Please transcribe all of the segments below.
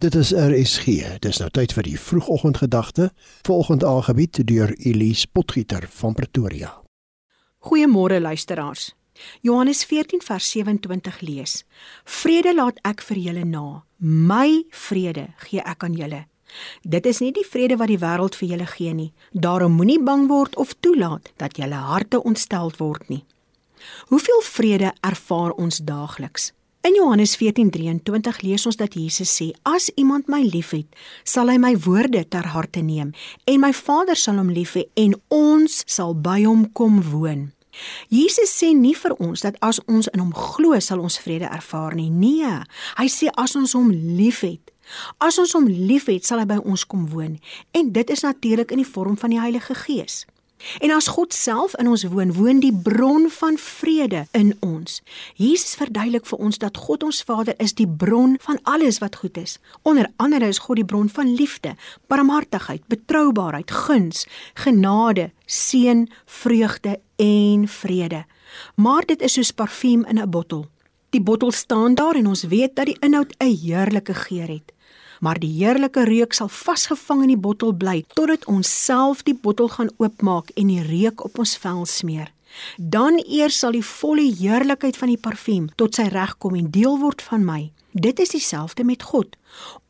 Dit is RSG. Dis nou tyd vir die vroegoggendgedagte, volgende aangebied deur Elise Potgieter van Pretoria. Goeiemôre luisteraars. Johannes 14 vers 27 lees: Vrede laat ek vir julle na. My vrede gee ek aan julle. Dit is nie die vrede wat die wêreld vir julle gee nie. Daarom moenie bang word of toelaat dat julle harte ontstel word nie. Hoeveel vrede ervaar ons daagliks? In Johannes 14:23 lees ons dat Jesus sê: "As iemand my liefhet, sal hy my woorde ter harte neem, en my Vader sal hom lief hê en ons sal by hom kom woon." Jesus sê nie vir ons dat as ons in hom glo, sal ons vrede ervaar nie. Nee, hy sê as ons hom liefhet, as ons hom liefhet, sal hy by ons kom woon. En dit is natuurlik in die vorm van die Heilige Gees. En as God self in ons woon, woon die bron van vrede in ons. Jesus verduidelik vir ons dat God ons Vader is die bron van alles wat goed is. Onder andere is God die bron van liefde, barmhartigheid, betroubaarheid, guns, genade, seën, vreugde en vrede. Maar dit is soos parfuum in 'n bottel. Die bottel staan daar en ons weet dat die inhoud 'n heerlike geur het maar die heerlike reuk sal vasgevang in die bottel bly totdat ons self die bottel gaan oopmaak en die reuk op ons vel smeer. Dan eers sal die volle heerlikheid van die parfuum tot sy reg kom en deel word van my. Dit is dieselfde met God.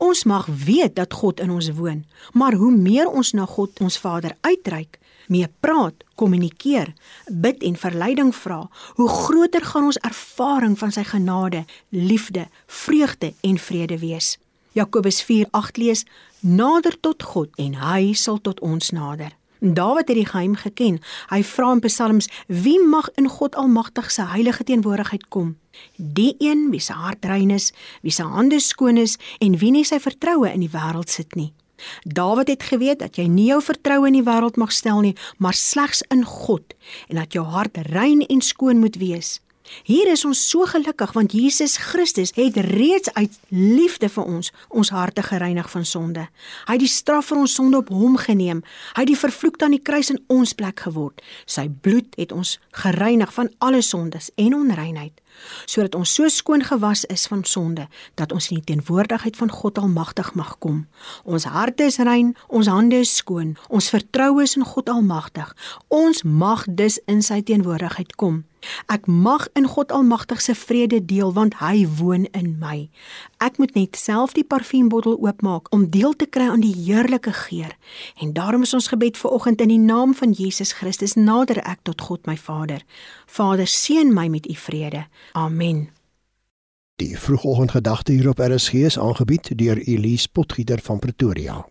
Ons mag weet dat God in ons woon, maar hoe meer ons na God, ons Vader, uitreik, mee praat, kommunikeer, bid en verleiding vra, hoe groter gaan ons ervaring van sy genade, liefde, vreugde en vrede wees. Jakobus 4:8 lees: Nader tot God en hy sal tot ons nader. Dawid het die geheim geken. Hy vra in Psalms: Wie mag in God Almagtig se heilige teenwoordigheid kom? Die een wie se hart rein is, wie se hande skoon is en wie nie sy vertroue in die wêreld sit nie. Dawid het geweet dat jy nie jou vertroue in die wêreld mag stel nie, maar slegs in God en dat jou hart rein en skoon moet wees. Hier is ons so gelukkig want Jesus Christus het reeds uit liefde vir ons ons harte gereinig van sonde. Hy het die straf vir ons sonde op hom geneem. Hy het die vervloekte aan die kruis in ons plek geword. Sy bloed het ons gereinig van alle sondes en onreinheid sodat ons so skoon gewas is van sonde dat ons in die teenwoordigheid van God Almagtig mag kom. Ons harte is rein, ons hande is skoon, ons vertroue is in God Almagtig. Ons mag dus in sy teenwoordigheid kom. Ek mag in God Almagtig se vrede deel want hy woon in my. Ek moet net self die parfuumbottel oopmaak om deel te kry aan die heerlike geur. En daarom is ons gebed vir oggend in die naam van Jesus Christus nader ek tot God my Vader. Vader seën my met u vrede. Amen. Die vroegoggendgedagte hier op RSG is aangebied deur Elise Potgieter van Pretoria.